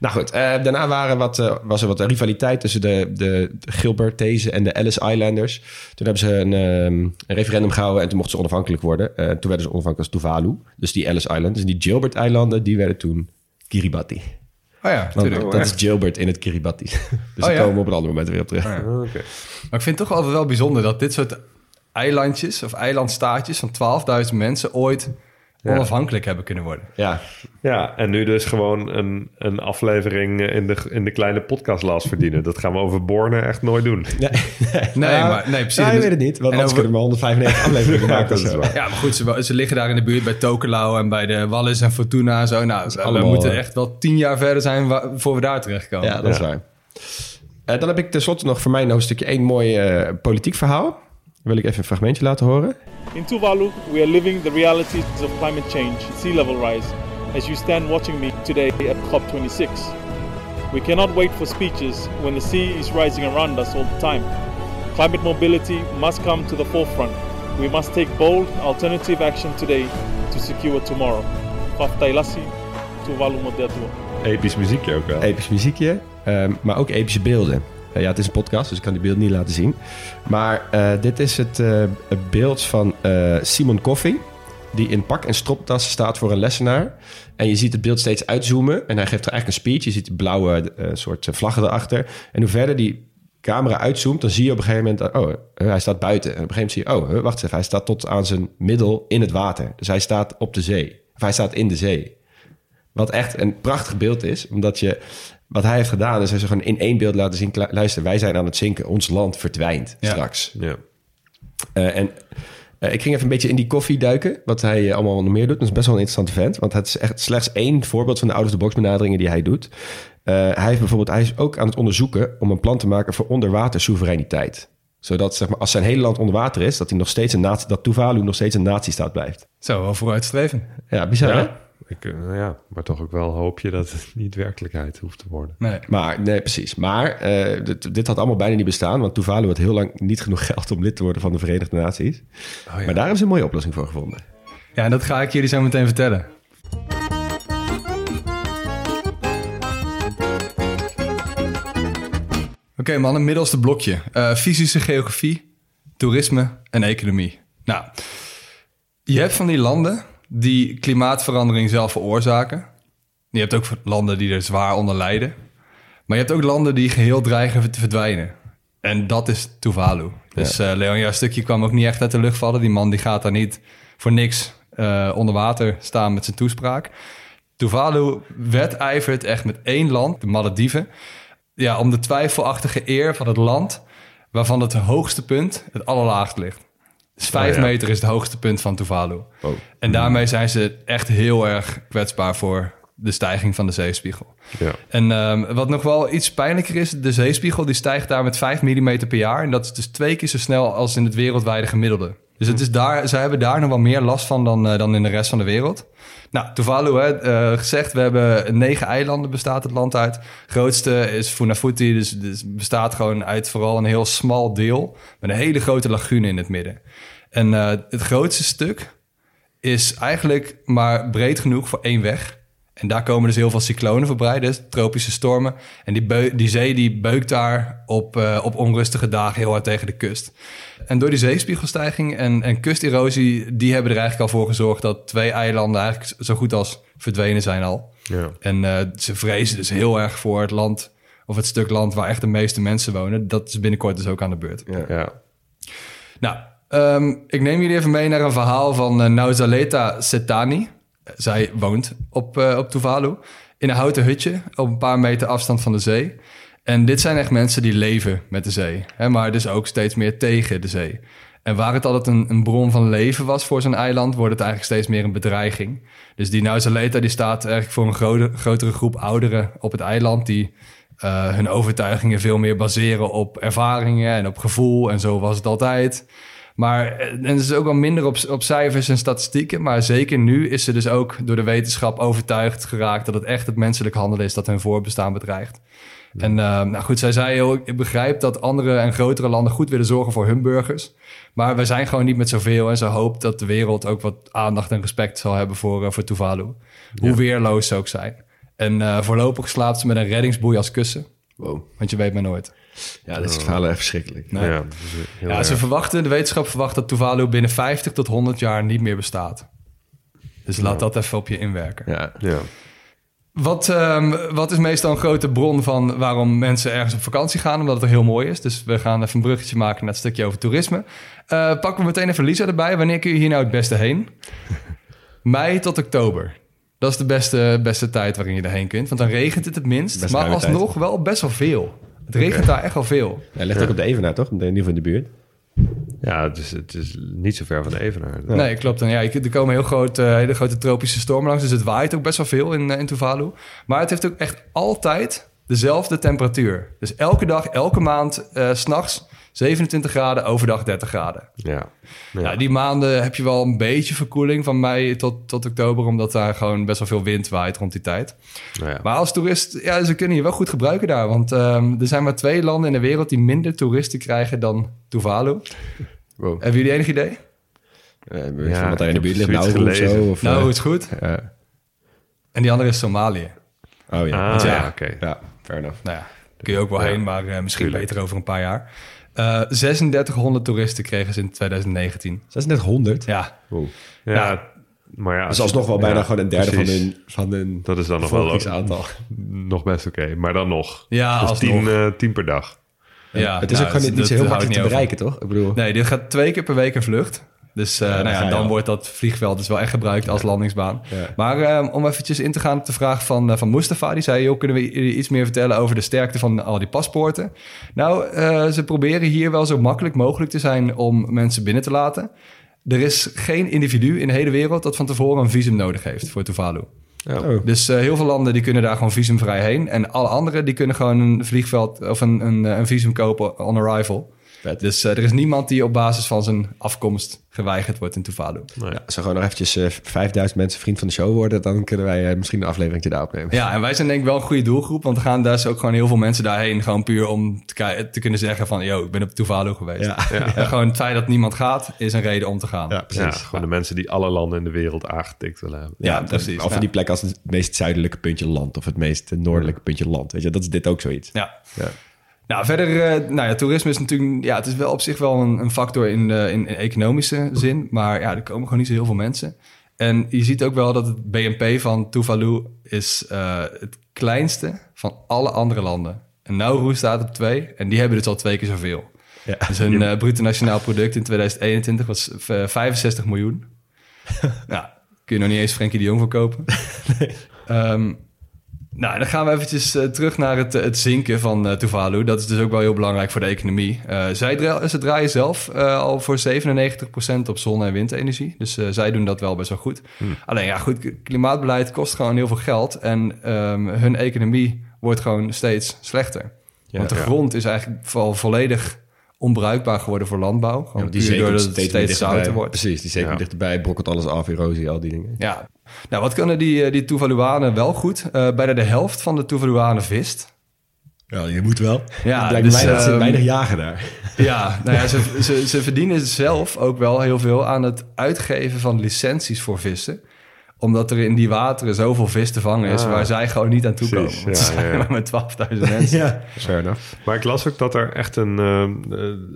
S4: Nou goed, eh, daarna waren wat, eh, was er wat rivaliteit tussen de, de, Gilbertese en de Ellis Islanders. Toen hebben ze een, ehm, een referendum gehouden en toen mochten ze onafhankelijk worden. Eh, toen werden ze onafhankelijk als Tuvalu. Dus die Ellis Islanders en die Gilbert-eilanden, die werden toen Kiribati.
S3: Oh ja,
S4: Want
S3: natuurlijk.
S4: dat is Gilbert in het Kiribati. dus daar
S3: ja?
S4: komen we op een ander moment weer op terug.
S3: ja.
S2: Oh, oké.
S3: Maar ik vind het toch altijd wel bijzonder dat dit soort eilandjes of eilandstaatjes van 12.000 mensen ooit onafhankelijk hebben kunnen worden.
S4: Ja,
S2: Ja, en nu dus gewoon een, een aflevering in de, in de kleine podcastlas verdienen. Dat gaan we over Borne echt nooit doen.
S4: nee,
S3: Nee, maar nee, precies.
S4: nou,
S3: Dus-
S4: weet het niet, want
S3: en
S4: anders
S3: over-
S4: kunnen we 195 afleveringen maken.
S2: dat
S4: of
S2: is
S4: zo.
S2: waar.
S3: Ja, maar goed, ze, ze liggen daar in de buurt bij Tokelau en bij de Wallis en Fortuna en zo. Nou, we
S4: allemaal,
S3: moeten
S4: eh,
S3: echt wel tien jaar verder zijn voor we daar terechtkomen.
S4: Ja, dat is waar. Eh, dan heb ik tenslotte nog voor mij nog een stukje één mooi eh, politiek verhaal. Wil ik even een fragmentje laten horen.
S5: In Tuvalu, we are living the realities of climate change, sea level rise, as you stand watching me today at COP26. We cannot wait for speeches when the sea is rising around us all the time. Climate mobility must come to the forefront. We must take bold, alternative action today to secure tomorrow. Faftailasi, Tuvalu Modertua.
S2: Episch muziekje ook wel.
S4: Episch muziekje, ehm, maar ook epische beelden. Eh, ja, het is een podcast, dus ik kan die beelden niet laten zien. Maar eh, dit is het, eh, beeld van Simon Coffey... die in pak en stropdas staat voor een lessenaar. En je ziet het beeld steeds uitzoomen. En hij geeft er eigenlijk een speech. Je ziet die blauwe soort vlaggen erachter. En hoe verder die camera uitzoomt... dan zie je op een gegeven moment... oh, hij staat buiten. En op een gegeven moment zie je... oh, wacht even, hij staat tot aan zijn middel in het water. Dus hij staat op de zee. Of hij staat in de zee. Wat echt een prachtig beeld is, omdat je... Wat hij heeft gedaan, is hij zo gewoon in één beeld laten zien... "Kla- luister, wij zijn aan het zinken. Ons land verdwijnt
S3: Ja.
S4: straks.
S2: Ja.
S4: Eh, en eh, ik ging even een beetje in die koffie duiken. Wat hij eh, allemaal nog meer doet. Dat is best wel een interessante vent. Want het is echt slechts één voorbeeld van de out-of-the-box benaderingen die hij doet. Eh, hij, heeft bijvoorbeeld, hij is ook aan het onderzoeken om een plan te maken voor onderwater soevereiniteit. Zodat zeg maar, als zijn hele land onder water is, dat, hij nog steeds een natie, dat Tuvalu nog steeds een natiestaat blijft.
S3: Zo, wel vooruitstreven.
S4: Ja, bizar hè?
S2: Ja. Ik, nou ja, maar toch ook wel hoop je dat het niet werkelijkheid hoeft te worden.
S3: Nee.
S4: Maar, nee, precies. Maar eh, dit, dit had allemaal bijna niet bestaan. Want Tuvalu had heel lang niet genoeg geld om lid te worden van de Verenigde Naties. Maar daar hebben ze een mooie oplossing voor gevonden.
S3: Ja, en dat ga ik jullie zo meteen vertellen. Oké man, een middelste blokje. Eh, fysische geografie, toerisme en economie. Nou, je hebt van die landen die klimaatverandering zelf veroorzaken. Je hebt ook landen die er zwaar onder lijden. Maar je hebt ook landen die geheel dreigen te verdwijnen. En dat is Tuvalu. Dus eh Leon, jouw stukje kwam ook niet echt uit de lucht vallen. Die man die gaat daar niet voor niks eh, onder water staan met zijn toespraak. Tuvalu wedijvert echt met één land, de Malediven... Ja, om de twijfelachtige eer van het land... waarvan het hoogste punt het allerlaagst ligt. Dus vijf
S2: Oh ja.
S3: meter is het hoogste punt van Tuvalu.
S4: Oh.
S3: En daarmee zijn ze echt heel erg kwetsbaar voor de stijging van de zeespiegel.
S2: Ja.
S3: En ehm, wat nog wel iets pijnlijker is, de zeespiegel die stijgt daar met 5 mm per jaar. En dat is dus twee keer zo snel als in het wereldwijde gemiddelde. Dus het is daar, zij hebben daar nog wel meer last van dan, eh, dan in de rest van de wereld. Nou, Tuvalu, hè, eh, gezegd, we hebben negen eilanden bestaat het land uit. grootste is Funafuti, dus, dus bestaat gewoon uit vooral een heel smal deel... met een hele grote lagune in het midden. En eh, het grootste stuk is eigenlijk maar breed genoeg voor één weg... En daar komen dus heel veel cyclonen voorbij, dus tropische stormen. En die, beu- die zee die beukt daar op, eh, op onrustige dagen heel hard tegen de kust. En door die zeespiegelstijging en, en kusterosie... die hebben er eigenlijk al voor gezorgd dat twee eilanden... eigenlijk zo goed als verdwenen zijn al.
S2: Ja.
S3: En eh, ze vrezen dus heel erg voor het land... of het stuk land waar echt de meeste mensen wonen. Dat is binnenkort dus ook aan de beurt.
S2: Ja.
S3: Nou, ehm, ik neem jullie even mee naar een verhaal van eh, Nauzaleta Setani. Zij woont op, eh, op Tuvalu in een houten hutje op een paar meter afstand van de zee. En dit zijn echt mensen die leven met de zee, hè, maar dus ook steeds meer tegen de zee. En waar het altijd een, een bron van leven was voor zo'n eiland, wordt het eigenlijk steeds meer een bedreiging. Dus die Nauzaleta die staat eigenlijk voor een grote, grotere groep ouderen op het eiland die eh, hun overtuigingen veel meer baseren op ervaringen en op gevoel. En zo was het altijd. Maar eh, en het is ook wel minder op, op cijfers en statistieken. Maar zeker nu is ze dus ook door de wetenschap overtuigd geraakt dat het echt het menselijk handelen is dat hun voorbestaan bedreigt. En eh, nou goed, zij zei heel, ik begrijp dat andere en grotere landen goed willen zorgen voor hun burgers. Maar wij zijn gewoon niet met zoveel. En ze hoopt dat de wereld ook wat aandacht en respect zal hebben voor, eh, voor Tuvalu. Hoe weerloos ze ook zijn. En voorlopig slaapt ze met een reddingsboei als kussen.
S4: Wow.
S3: Want je weet maar nooit.
S4: Ja, dat is het verhaal echt verschrikkelijk.
S3: Nee.
S2: Ja,
S3: Ja,
S2: erg.
S3: ze verwachten, de wetenschap verwacht dat Tuvalu binnen 50 tot 100 jaar niet meer bestaat. Dus laat dat even op je inwerken.
S4: Ja.
S2: ja.
S3: Wat, ehm, wat is meestal een grote bron van waarom mensen ergens op vakantie gaan? Omdat het er heel mooi is. Dus we gaan even een bruggetje maken naar het stukje over toerisme. Eh pakken we meteen even Lisa erbij. Wanneer kun je hier nou het beste heen? Mei tot oktober. Dat is de beste, beste tijd waarin je erheen kunt. Want dan regent het het minst.
S4: Best
S3: maar
S4: tijd.
S3: alsnog wel best wel veel. Het regent daar echt wel veel.
S4: Hij ligt ook op de Evenaar, toch? In ieder geval in de buurt.
S2: ja, het is, het is niet zo ver van de Evenaar.
S3: Nee, klopt. En ja, er komen heel grote, hele grote tropische stormen langs. Dus het waait ook best wel veel in, eh, in Tuvalu. Maar het heeft ook echt altijd dezelfde temperatuur. Dus elke dag, elke maand, eh, s s'nachts 27 graden, overdag 30 graden.
S2: Ja. Ja.
S3: Ja. die maanden heb je wel een beetje verkoeling van mei tot, tot oktober... omdat daar gewoon best wel veel wind waait rond die tijd.
S2: Nou ja.
S3: Maar als toerist, ja, ze kunnen je wel goed gebruiken daar. Want ehm, er zijn maar twee landen in de wereld die minder toeristen krijgen dan Tuvalu.
S4: Wow.
S3: Hebben jullie enig idee?
S4: Uh,
S2: Ja,
S4: wat daar in de buurt ligt, nou of
S2: gelezen.
S4: zo. Of,
S3: Nou,
S4: eh,
S3: is goed.
S4: ja.
S3: En die andere is Somalië.
S4: Oh ja.
S2: Ah,
S4: ja.
S2: ja, oké.
S4: Ja, fair enough.
S3: Nou ja, kun je ook wel
S2: Ja,
S3: heen, maar eh, misschien
S2: tuurlijk.
S3: beter over een paar jaar. Eh 3600 toeristen kregen ze in 2019.
S4: 3600?
S3: Ja,
S4: Wow.
S2: Ja,
S3: Nou,
S2: maar ja.
S4: Is alsnog wel bijna
S2: ja,
S4: gewoon een derde van hun, van hun
S2: Dat is dan nog wel
S4: bevolkingsaantal.
S2: nog best oké. Maar dan nog.
S3: Ja,
S2: dus
S3: alsnog.
S2: tien, eh, tien per dag.
S3: ja
S4: het is
S3: nou,
S4: ook gewoon
S3: dat-
S4: niet zo heel makkelijk te
S3: over.
S4: bereiken, toch? Ik bedoel,
S3: Nee, dit gaat twee keer per week een vlucht. Dus eh,
S4: Ja,
S3: nou ja, dan
S4: al.
S3: wordt dat vliegveld dus wel echt gebruikt als landingsbaan.
S4: Ja.
S3: Maar eh, om eventjes in te gaan op de vraag van, eh, van Mustafa. Die zei, joh, kunnen we iets meer vertellen over de sterkte van al die paspoorten? Nou, eh, ze proberen hier wel zo makkelijk mogelijk te zijn om mensen binnen te laten. Er is geen individu in de hele wereld dat van tevoren een visum nodig heeft voor Tuvalu.
S4: Oh.
S3: Dus eh, heel veel landen die kunnen daar gewoon visumvrij heen. En alle anderen die kunnen gewoon een vliegveld of een, een, een visum kopen on arrival.
S4: Vet.
S3: Dus eh, er is niemand die op basis van zijn afkomst geweigerd wordt in Tuvalu.
S2: Nee.
S4: Ja, als er gewoon nog eventjes eh, 5000 mensen vriend van de show worden, dan kunnen wij eh, misschien een aflevering daar opnemen.
S3: Ja, en wij zijn denk ik wel een goede doelgroep. Want er gaan dus ook gewoon heel veel mensen daarheen. Gewoon puur om te, te kunnen zeggen van... yo, ik ben op Tuvalu geweest.
S4: Ja.
S3: En gewoon het feit dat niemand gaat, is een reden om te gaan.
S4: Ja, precies.
S2: Ja, gewoon de mensen die alle landen in de wereld aangetikt willen hebben.
S3: Ja, precies.
S4: Of
S3: Ja.
S4: die plek als het meest zuidelijke puntje land of het meest noordelijke puntje land. Weet je, dat is dit ook zoiets.
S3: Ja. Nou, verder, eh, nou ja, toerisme is natuurlijk, ja, het is wel op zich wel een, een factor in, de, in, in economische zin, maar ja, er komen gewoon niet zo heel veel mensen. En je ziet ook wel dat het BNP van Tuvalu is eh, het kleinste van alle andere landen. En Nauru staat op twee en die hebben dus al twee keer zoveel.
S4: Ja.
S3: Dus hun eh, bruto nationaal product in 2021 was eh, 65 miljoen. nou, kun je nog niet eens Frenkie de Jong verkopen. Ehm, nou, dan gaan we eventjes eh, terug naar het, het zinken van eh, Tuvalu. Dat is dus ook wel heel belangrijk voor de economie. Eh, zij ze draaien zelf al voor 97% op zon- en windenergie. Dus zij doen dat wel best wel goed. Alleen ja, goed, klimaatbeleid kost gewoon heel veel geld. En ehm, hun economie wordt gewoon steeds slechter.
S4: Ja,
S3: Want de
S2: ja.
S3: grond is eigenlijk vo- volledig onbruikbaar geworden voor landbouw. Gewoon
S4: die
S3: puur doordat het steeds zouter wordt.
S4: Precies, die komt
S2: Ja.
S4: dichterbij, brokkelt alles af, erosie, al die dingen.
S3: Ja. Nou, wat kunnen die, eh, die Tuvaluanen wel goed? Eh, bijna de helft van de Tuvaluanen vist.
S4: Ja, je moet wel.
S3: Ja,
S4: het
S3: dus,
S4: mij dat ze weinig jagen daar.
S3: Ja, nou ja, ze, ze, ze verdienen zelf ook wel heel veel aan het uitgeven van licenties voor vissen. Omdat er in die wateren zoveel vis te vangen is
S2: Ah,
S3: waar zij gewoon niet aan toe komen.
S2: precies,
S3: Want
S2: ja,
S3: ze zijn
S2: ja, ja.
S3: maar met 12.000 mensen.
S4: ja.
S2: Fair enough. Maar ik las ook dat er echt een, eh,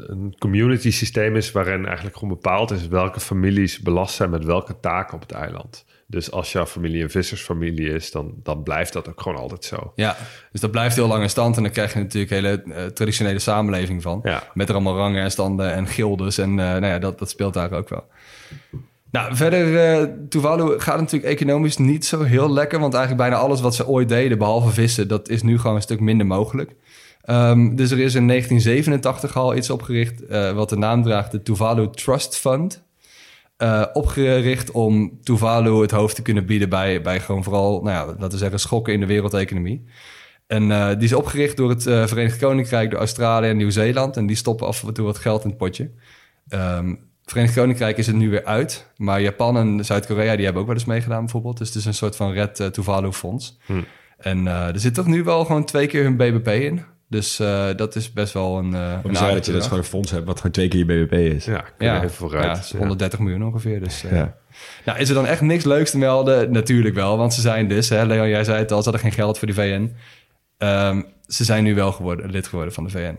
S2: een community systeem is waarin eigenlijk gewoon bepaald is welke families belast zijn met welke taken op het eiland. Dus als jouw familie een vissersfamilie is, dan, dan blijft dat ook gewoon altijd zo.
S3: Ja, dus dat blijft heel lang in stand. En dan krijg je natuurlijk een hele eh, traditionele samenleving van.
S2: Ja.
S3: Met er allemaal rangen en standen en gildes. En eh, nou ja, dat, dat speelt daar ook wel. Nou, verder, eh Tuvalu gaat natuurlijk economisch niet zo heel lekker. Want eigenlijk bijna alles wat ze ooit deden, behalve vissen... dat is nu gewoon een stuk minder mogelijk. Ehm, dus er is in 1987 al iets opgericht... eh, wat de naam draagt, de Tuvalu Trust Fund... Eh, opgericht om Tuvalu het hoofd te kunnen bieden bij, bij gewoon vooral, nou ja, laten we zeggen, schokken in de wereldeconomie. En die is opgericht door het Verenigd Koninkrijk, door Australië en Nieuw-Zeeland. En die stoppen af en toe wat geld in het potje. Ehm Verenigd Koninkrijk is het nu weer uit. Maar Japan en Zuid-Korea die hebben ook wel eens meegedaan bijvoorbeeld. Dus het is een soort van Red eh, Tuvalu fonds. En eh, er zit toch nu wel gewoon twee keer hun BBP in. Dus eh, dat is best wel een, uh,
S4: Om te zeggen dat je dus gewoon een fonds hebt wat gewoon twee keer je BBP is.
S2: Ja, kun je
S3: ja,
S2: even vooruit.
S3: ja, het is 130 miljoen ongeveer. Dus, eh,
S4: Ja.
S3: Nou, is er dan echt niks leuks te melden? Natuurlijk wel, want ze zijn dus, hè, Leon, jij zei het al, ze hadden geen geld voor de VN. Ehm, ze zijn nu wel geworden, lid geworden van de VN.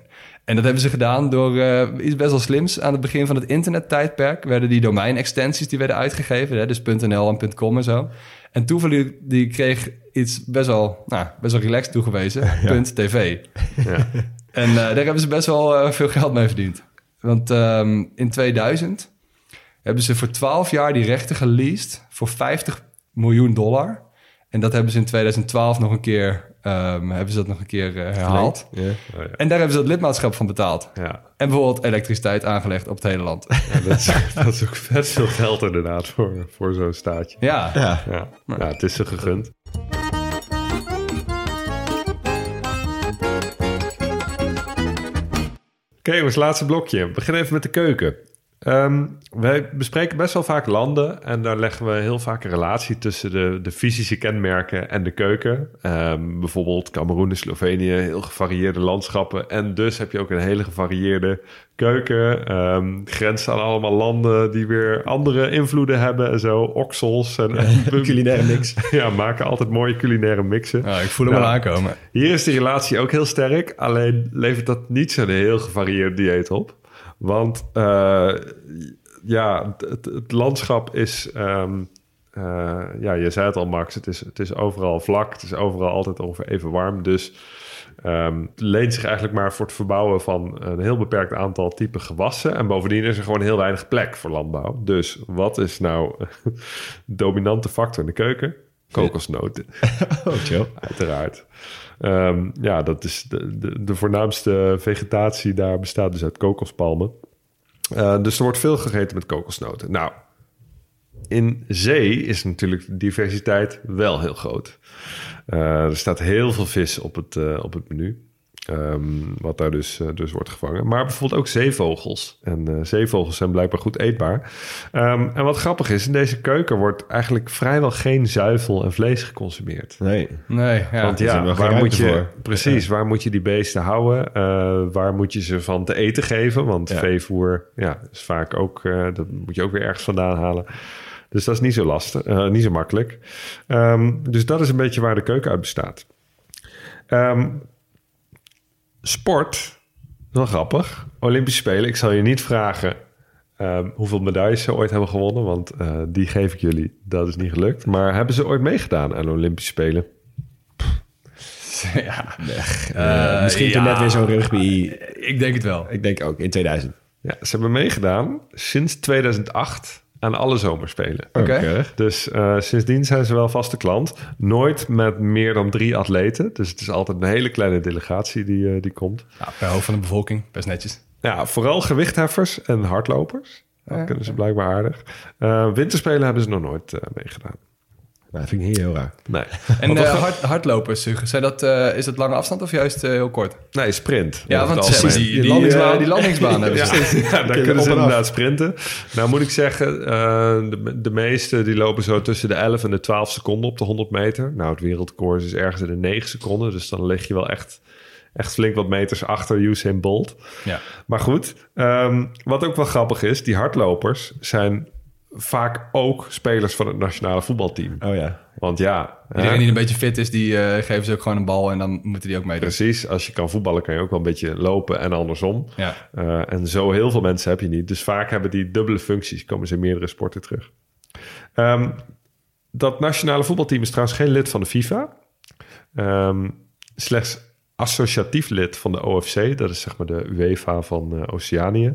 S3: En dat hebben ze gedaan door eh, iets best wel slims. Aan het begin van het internettijdperk werden die domeinextensies die werden uitgegeven. Hè, dus .nl en .com en zo. En Tuvalu die kreeg iets best wel, nou, best wel relaxed toegewezen. .tv.
S2: Ja.
S3: En eh, daar hebben ze best wel eh, veel geld mee verdiend. Want ehm, in 2000 hebben ze voor 12 jaar die rechten geleased voor 50 miljoen dollar. En dat hebben ze in 2012 nog een keer, ehm, hebben ze dat nog een keer eh, herhaald.
S4: Ja.
S2: Oh, ja.
S3: En daar hebben ze het lidmaatschap van betaald.
S2: Ja.
S3: En bijvoorbeeld elektriciteit aangelegd op het hele land.
S2: Ja, dat, is, dat is ook vet veel geld inderdaad voor, voor zo'n staatje.
S3: ja.
S4: Ja.
S2: Ja. ja, het is ze gegund. Oké jongens, laatste blokje. We beginnen even met de keuken. Ehm, wij bespreken best wel vaak landen en daar leggen we heel vaak een relatie tussen de, de fysische kenmerken en de keuken. Ehm, bijvoorbeeld Cameroen en Slovenië, heel gevarieerde landschappen. En dus heb je ook een hele gevarieerde keuken. Ehm grenzen aan allemaal landen die weer andere invloeden hebben en zo. Oksels en,
S4: Culinaire mix.
S2: ja, maken altijd mooie culinaire mixen.
S3: Nou, ik voel hem
S2: Ja.
S3: al aankomen.
S2: Hier is die relatie ook heel sterk. Alleen levert dat niet zo'n heel gevarieerd dieet op. Want eh, ja, het, landschap is... eh, ja, je zei het al, Max. Het is, het is overal vlak. Het is overal altijd ongeveer even warm. Dus ehm, het leent zich eigenlijk maar voor het verbouwen van een heel beperkt aantal type gewassen. En bovendien is er gewoon heel weinig plek voor landbouw. Dus wat is nou de dominante factor in de keuken? Kokosnoten.
S4: Oh, chill.
S2: Uiteraard. Ehm, ja, dat is de, de, de voornaamste vegetatie daar bestaat dus uit kokospalmen. Eh, dus er wordt veel gegeten met kokosnoten. Nou, in zee is natuurlijk de diversiteit wel heel groot. Eh, er staat heel veel vis op het, eh, op het menu. Ehm, wat daar dus, eh, dus wordt gevangen. Maar bijvoorbeeld ook zeevogels. En eh, zeevogels zijn blijkbaar goed eetbaar. Ehm, en wat grappig is, in deze keuken wordt eigenlijk vrijwel geen zuivel en vlees geconsumeerd.
S4: Nee.
S3: Nee, ja.
S2: Want ja, waar moet je,
S4: voor.
S2: precies, waar moet je die beesten houden? Eh, waar moet je ze van te eten geven? Want
S4: Ja.
S2: veevoer ja, is vaak ook, eh, dat moet je ook weer ergens vandaan halen. Dus dat is niet zo lastig, eh, niet zo makkelijk. Ehm, dus dat is een beetje waar de keuken uit bestaat. Ehm, sport, wel grappig. Olympische Spelen, ik zal je niet vragen ehm, hoeveel medailles ze ooit hebben gewonnen, want eh, die geef ik jullie. Dat is niet gelukt. Maar hebben ze ooit meegedaan aan de Olympische Spelen?
S3: ja.
S4: Eh, misschien toen
S3: ja.
S4: net weer zo'n rugby.
S3: Ik denk het wel.
S4: Ik denk ook, in 2000.
S2: Ja, ze hebben meegedaan sinds 2008 aan alle zomerspelen.
S3: Oké.
S2: Dus eh, sindsdien zijn ze wel vaste klant. Nooit met meer dan drie atleten. Dus het is altijd een hele kleine delegatie die, eh, die komt.
S3: Ja, per hoofd van de bevolking, best netjes.
S2: Ja, vooral gewichtheffers en hardlopers. Dat kunnen ze blijkbaar aardig. Eh, winterspelen hebben ze nog nooit eh, meegedaan.
S4: Nou, dat vind ik niet heel raar.
S2: Nee.
S3: En eh, hard, hardlopers, zijn dat, eh, is dat lange afstand of juist eh, heel kort?
S2: Nee, sprint.
S3: Ja, want
S2: het
S3: ze-
S2: algemeen.
S3: die, die, landingsbaan, die landingsbaan hebben
S2: Ja,
S3: ze.
S2: ja, daar
S4: je
S2: kunnen ze inderdaad sprinten. Nou moet ik zeggen, eh, de, de meeste die lopen zo tussen de 11 en de 12 seconden op de 100 meter. Nou, het wereldrecord is ergens in de 9 seconden. Dus dan lig je wel echt, echt flink wat meters achter Usain Bolt.
S3: Ja.
S2: Maar goed, ehm, wat ook wel grappig is, die hardlopers zijn vaak ook spelers van het nationale voetbalteam.
S4: Oh ja.
S2: Want ja,
S3: Iedereen
S2: hè,
S3: die een beetje fit is, die eh, geven ze ook gewoon een bal en dan moeten die ook meedoen.
S2: precies, als je kan voetballen kan je ook wel een beetje lopen en andersom.
S3: Ja.
S2: Uh, en zo heel veel mensen heb je niet. Dus vaak hebben die dubbele functies, komen ze in meerdere sporten terug. Um, dat nationale voetbalteam is trouwens geen lid van de FIFA. Um, slechts associatief lid van de OFC. Dat is zeg maar de UEFA van uh, Oceanië.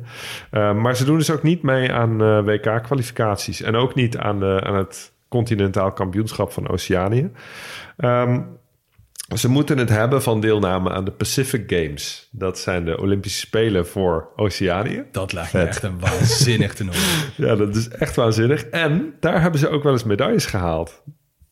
S2: Uh, maar ze doen dus ook niet mee aan uh, WK-kwalificaties. En ook niet aan, de, aan het continentaal kampioenschap van Oceanië. Um, ze moeten het hebben van deelname aan de Pacific Games. Dat zijn de Olympische Spelen voor Oceanië.
S3: Dat lijkt me echt een waanzinnig toernooi.
S2: ja, dat is echt waanzinnig. En daar hebben ze ook wel eens medailles gehaald.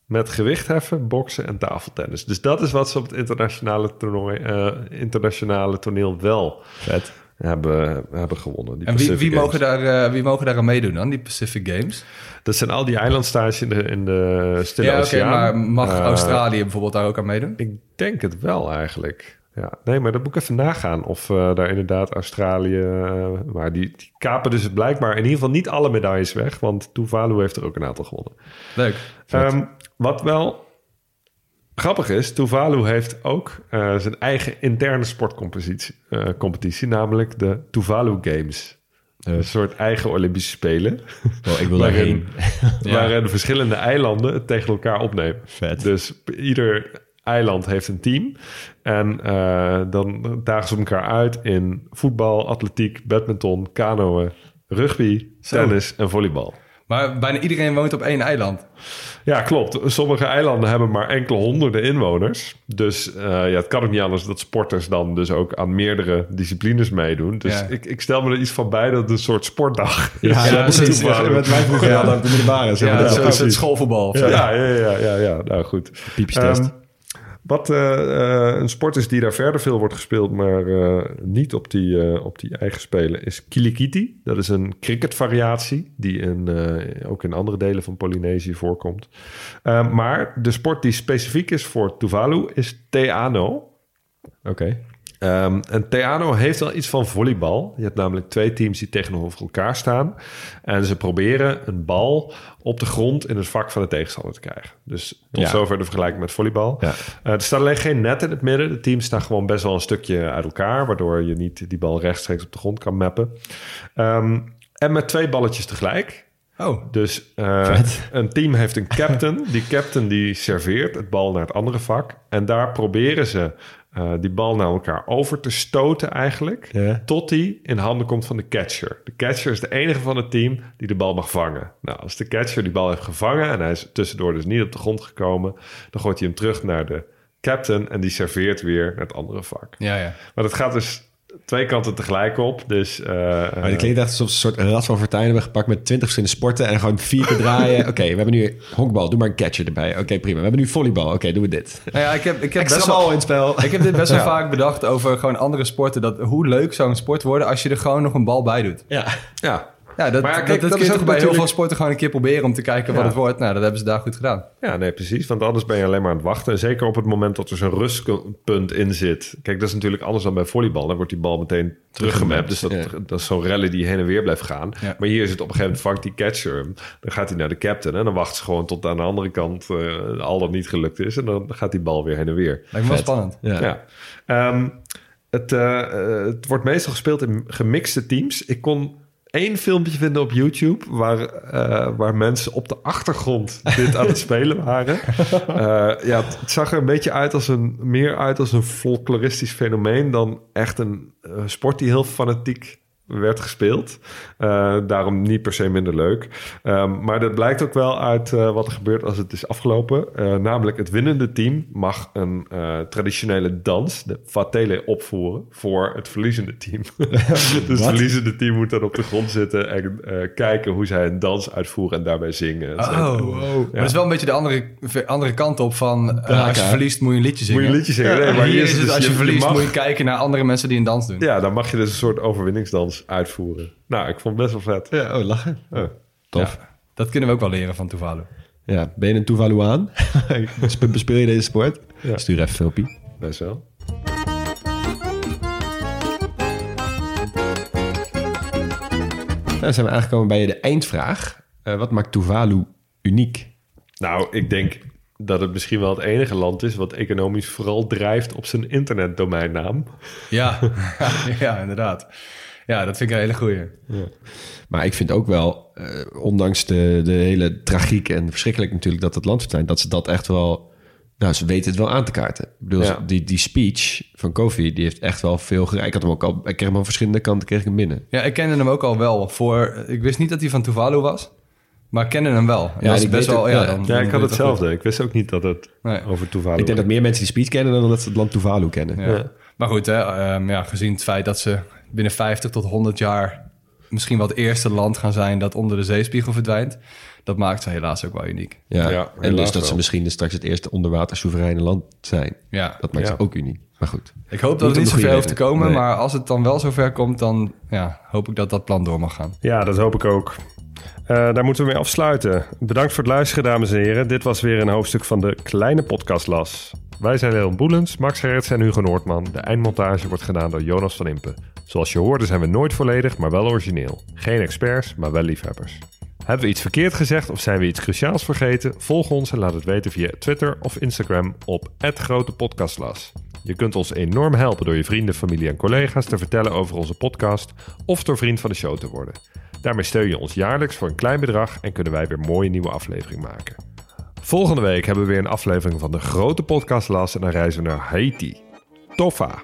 S2: Met gewichtheffen, boksen en tafeltennis. Dus dat is wat ze op het internationale, toernooi, uh, internationale toneel wel
S4: Vet.
S2: Hebben, hebben gewonnen. Die
S3: en wie, wie, mogen daar, uh, wie mogen daar aan meedoen dan, die Pacific Games?
S2: Dat zijn al die eilandstages in de, in de Stille
S3: ja,
S2: Oceaan.
S3: Okay, maar mag
S2: Uh,
S3: Australië bijvoorbeeld daar ook aan meedoen?
S2: Ik denk het wel eigenlijk. Ja, nee, maar dat moet ik even nagaan of uh, daar inderdaad Australië... Uh, maar die, die kapen dus blijkbaar in ieder geval niet alle medailles weg. Want Tuvalu heeft er ook een aantal gewonnen.
S3: Leuk.
S2: Um, wat wel grappig is, Tuvalu heeft ook uh, zijn eigen interne sportcompetitie, uh, competitie, namelijk de Tuvalu Games. Een soort eigen Olympische Spelen.
S4: Oh, ik wil
S2: waarin, verschillende eilanden het tegen elkaar opnemen.
S4: Vet.
S2: Dus ieder eiland heeft een team. En uh, dan dagen ze elkaar uit in voetbal, atletiek, badminton, kanoën, rugby,
S3: Zo.
S2: tennis en volleybal.
S3: Maar bijna iedereen woont op één eiland.
S2: Ja, klopt. Sommige eilanden hebben maar enkele honderden inwoners. Dus uh, ja, het kan ook niet anders dat sporters dan dus ook aan meerdere disciplines meedoen. Dus
S3: Ja.
S2: ik, ik stel me er iets van bij dat het een soort sportdag is.
S4: Ja, ja, precies.
S2: Tuvalu.
S4: Wat wij vroeger
S2: Ja.
S4: hadden op de middelbare. Zeg
S3: Ja, dat is
S4: Ja,
S2: precies.
S3: schoolvoetbal. of
S2: Ja,
S3: zo.
S2: ja, ja, ja, ja, ja. Nou goed.
S4: Piepjestest.
S2: Ehm, wat eh, eh, een sport is die daar verder veel wordt gespeeld, maar eh, niet op die, op die eigen spelen, is kilikiti. Dat is een cricketvariatie die in, ook in andere delen van Polynesië voorkomt. Eh, maar de sport die specifiek is voor Tuvalu is Teano.
S4: Oké.
S2: Um, en Theano heeft wel iets van volleybal. Je hebt namelijk twee teams die tegenover elkaar staan. En ze proberen een bal op de grond in het vak van de tegenstander te krijgen. Dus tot
S4: Ja.
S2: zover de vergelijking met volleybal.
S4: Ja.
S2: Uh, er staat alleen geen net in het midden. De teams staan gewoon best wel een stukje uit elkaar... waardoor je niet die bal rechtstreeks op de grond kan mappen. Um, en met twee balletjes tegelijk...
S3: Oh,
S2: Dus uh,
S4: Vet.
S2: een team heeft een captain. Die captain die serveert het bal naar het andere vak. En daar proberen ze uh, die bal naar elkaar over te stoten eigenlijk.
S4: Ja.
S2: Tot die in handen komt van de catcher. De catcher is de enige van het team die de bal mag vangen. Nou, als de catcher die bal heeft gevangen... en hij is tussendoor dus niet op de grond gekomen... dan gooit hij hem terug naar de captain... en die serveert weer naar het andere vak.
S3: ja, ja.
S2: Maar dat gaat dus twee kanten tegelijk op. Dus, uh,
S4: Maar die klinkt echt alsof ze een soort rad van fortuin hebben gepakt met twintig verschillende sporten en gewoon vier keer draaien. Oké, we hebben nu honkbal, doe maar een catcher erbij. Oké, prima. We hebben nu volleybal. Oké, doen we dit.
S3: Nou ja, ik heb, ik heb
S4: Extra
S3: best wel...
S4: in het spel.
S3: Ik heb dit best wel vaak bedacht over gewoon andere sporten. Dat, hoe leuk zou een sport worden als je er gewoon nog een bal bij doet.
S4: Ja.
S2: ja,
S3: Ja, dat,
S2: Maar ja,
S3: dat,
S2: kijk,
S3: dat,
S2: dat
S3: kun je
S2: is
S3: toch
S2: ook
S3: bij heel veel sporten gewoon een keer proberen om te kijken wat het wordt. Nou, dat hebben ze daar goed gedaan.
S2: Ja, nee, precies. Want anders ben je alleen maar aan het wachten. En zeker op het moment dat er zo'n rustpunt in zit. Kijk, dat is natuurlijk anders dan bij volleybal. Dan wordt die bal meteen teruggemapt. Dus dat,
S4: Ja.
S2: dat is zo'n rally die heen en weer blijft gaan.
S3: Ja.
S2: Maar hier is het op een gegeven moment vangt die catcher hem. Dan gaat hij naar de captain. En dan wacht ze gewoon tot aan de andere kant eh, al dat niet gelukt is. En dan gaat die bal weer heen en weer.
S3: Lijkt me wel spannend.
S4: Ja.
S2: Ja. Ehm, het, eh, eh, het wordt meestal gespeeld in gemixte teams. Ik kon één filmpje vinden op YouTube waar, eh, waar mensen op de achtergrond dit aan het spelen waren. Eh, ja, het, het zag er een beetje uit als een, meer uit als een folkloristisch fenomeen dan echt een eh, sport die heel fanatiek werd gespeeld. Eh, daarom niet per se minder leuk. Um, maar dat blijkt ook wel uit uh, wat er gebeurt als het is afgelopen. Uh, namelijk het winnende team mag een traditionele dans, de Fatele, opvoeren voor het verliezende team. dus het verliezende team moet dan op de grond zitten en kijken hoe zij een dans uitvoeren en daarbij zingen.
S3: Oh, wow. Maar dat is wel een beetje de andere, andere kant op van als je verliest moet je een liedje zingen.
S2: Moet je een liedje zingen.
S3: Nee, maar hier is het, dus als je, je verliest mag... moet je kijken naar andere mensen die een dans doen.
S2: Ja, dan mag je dus een soort overwinningsdans uitvoeren. Nou, ik vond het best wel vet.
S4: Ja, oh, lachen. Oh,
S3: tof. Ja, dat kunnen we ook wel leren van Tuvalu.
S4: Ja, ben je een Tuvaluaan? Bespeel je deze sport? Ja. Stuur even filmpje.
S2: Best wel.
S4: Dan zijn we aangekomen bij de eindvraag. Uh, wat maakt Tuvalu uniek?
S2: Nou, ik denk dat het misschien wel het enige land is wat economisch vooral drijft op zijn internetdomeinnaam.
S3: Ja, ja, inderdaad. Ja, dat vind ik een hele goeie. Ja.
S4: Maar ik vind ook wel, uh, ondanks de, de hele tragiek en verschrikkelijk natuurlijk dat het land verdwijnt, dat ze dat echt wel, nou, ze weten het wel aan te kaarten. Ik bedoel, ja. die, die speech van Kofi, die heeft echt wel veel gereikt. Ik had hem ook al, ik kreeg hem aan verschillende kanten, kreeg ik hem binnen.
S3: Ja, ik kende hem ook al wel voor, ik wist niet dat hij van Tuvalu was. Maar ik kende hem wel.
S2: Ja, ik best wel. ja, dan, ja, ik had hetzelfde. Ik wist ook niet dat het over Tuvalu.
S4: Ik denk dat meer mensen die speech kennen dan dat ze het land Tuvalu kennen. Ja.
S3: Maar goed, hè, um, ja, gezien het feit dat ze binnen 50 tot 100 jaar misschien wel het eerste land gaan zijn dat onder de zeespiegel verdwijnt. Dat maakt ze helaas ook wel uniek.
S4: Ja, ja en dus dat ze misschien straks het eerste onderwater soevereine land zijn.
S3: Ja.
S4: Dat maakt ze ook uniek. Maar goed.
S3: Ik hoop dat het niet zo ver hoeft te komen, maar als het dan wel zover komt, dan ja, hoop ik dat dat plan door mag gaan.
S2: Ja, dat hoop ik ook. Uh, daar moeten we mee afsluiten. Bedankt voor het luisteren, dames en heren. Dit was weer een hoofdstuk van de kleine podcastlas. Wij zijn Leon Boelens, Max Gerrits en Hugo Noordman. De eindmontage wordt gedaan door Jonas van Impen. Zoals je hoorde zijn we nooit volledig, maar wel origineel. Geen experts, maar wel liefhebbers. Hebben we iets verkeerd gezegd of zijn we iets cruciaals vergeten? Volg ons en laat het weten via Twitter of Instagram op @grotepodcastlas. Je kunt ons enorm helpen door je vrienden, familie en collega's te vertellen over onze podcast of door vriend van de show te worden. Daarmee steun je ons jaarlijks voor een klein bedrag en kunnen wij weer mooie nieuwe aflevering maken. Volgende week hebben we weer een aflevering van de grote podcast Las en dan reizen we naar Haiti. Toffa!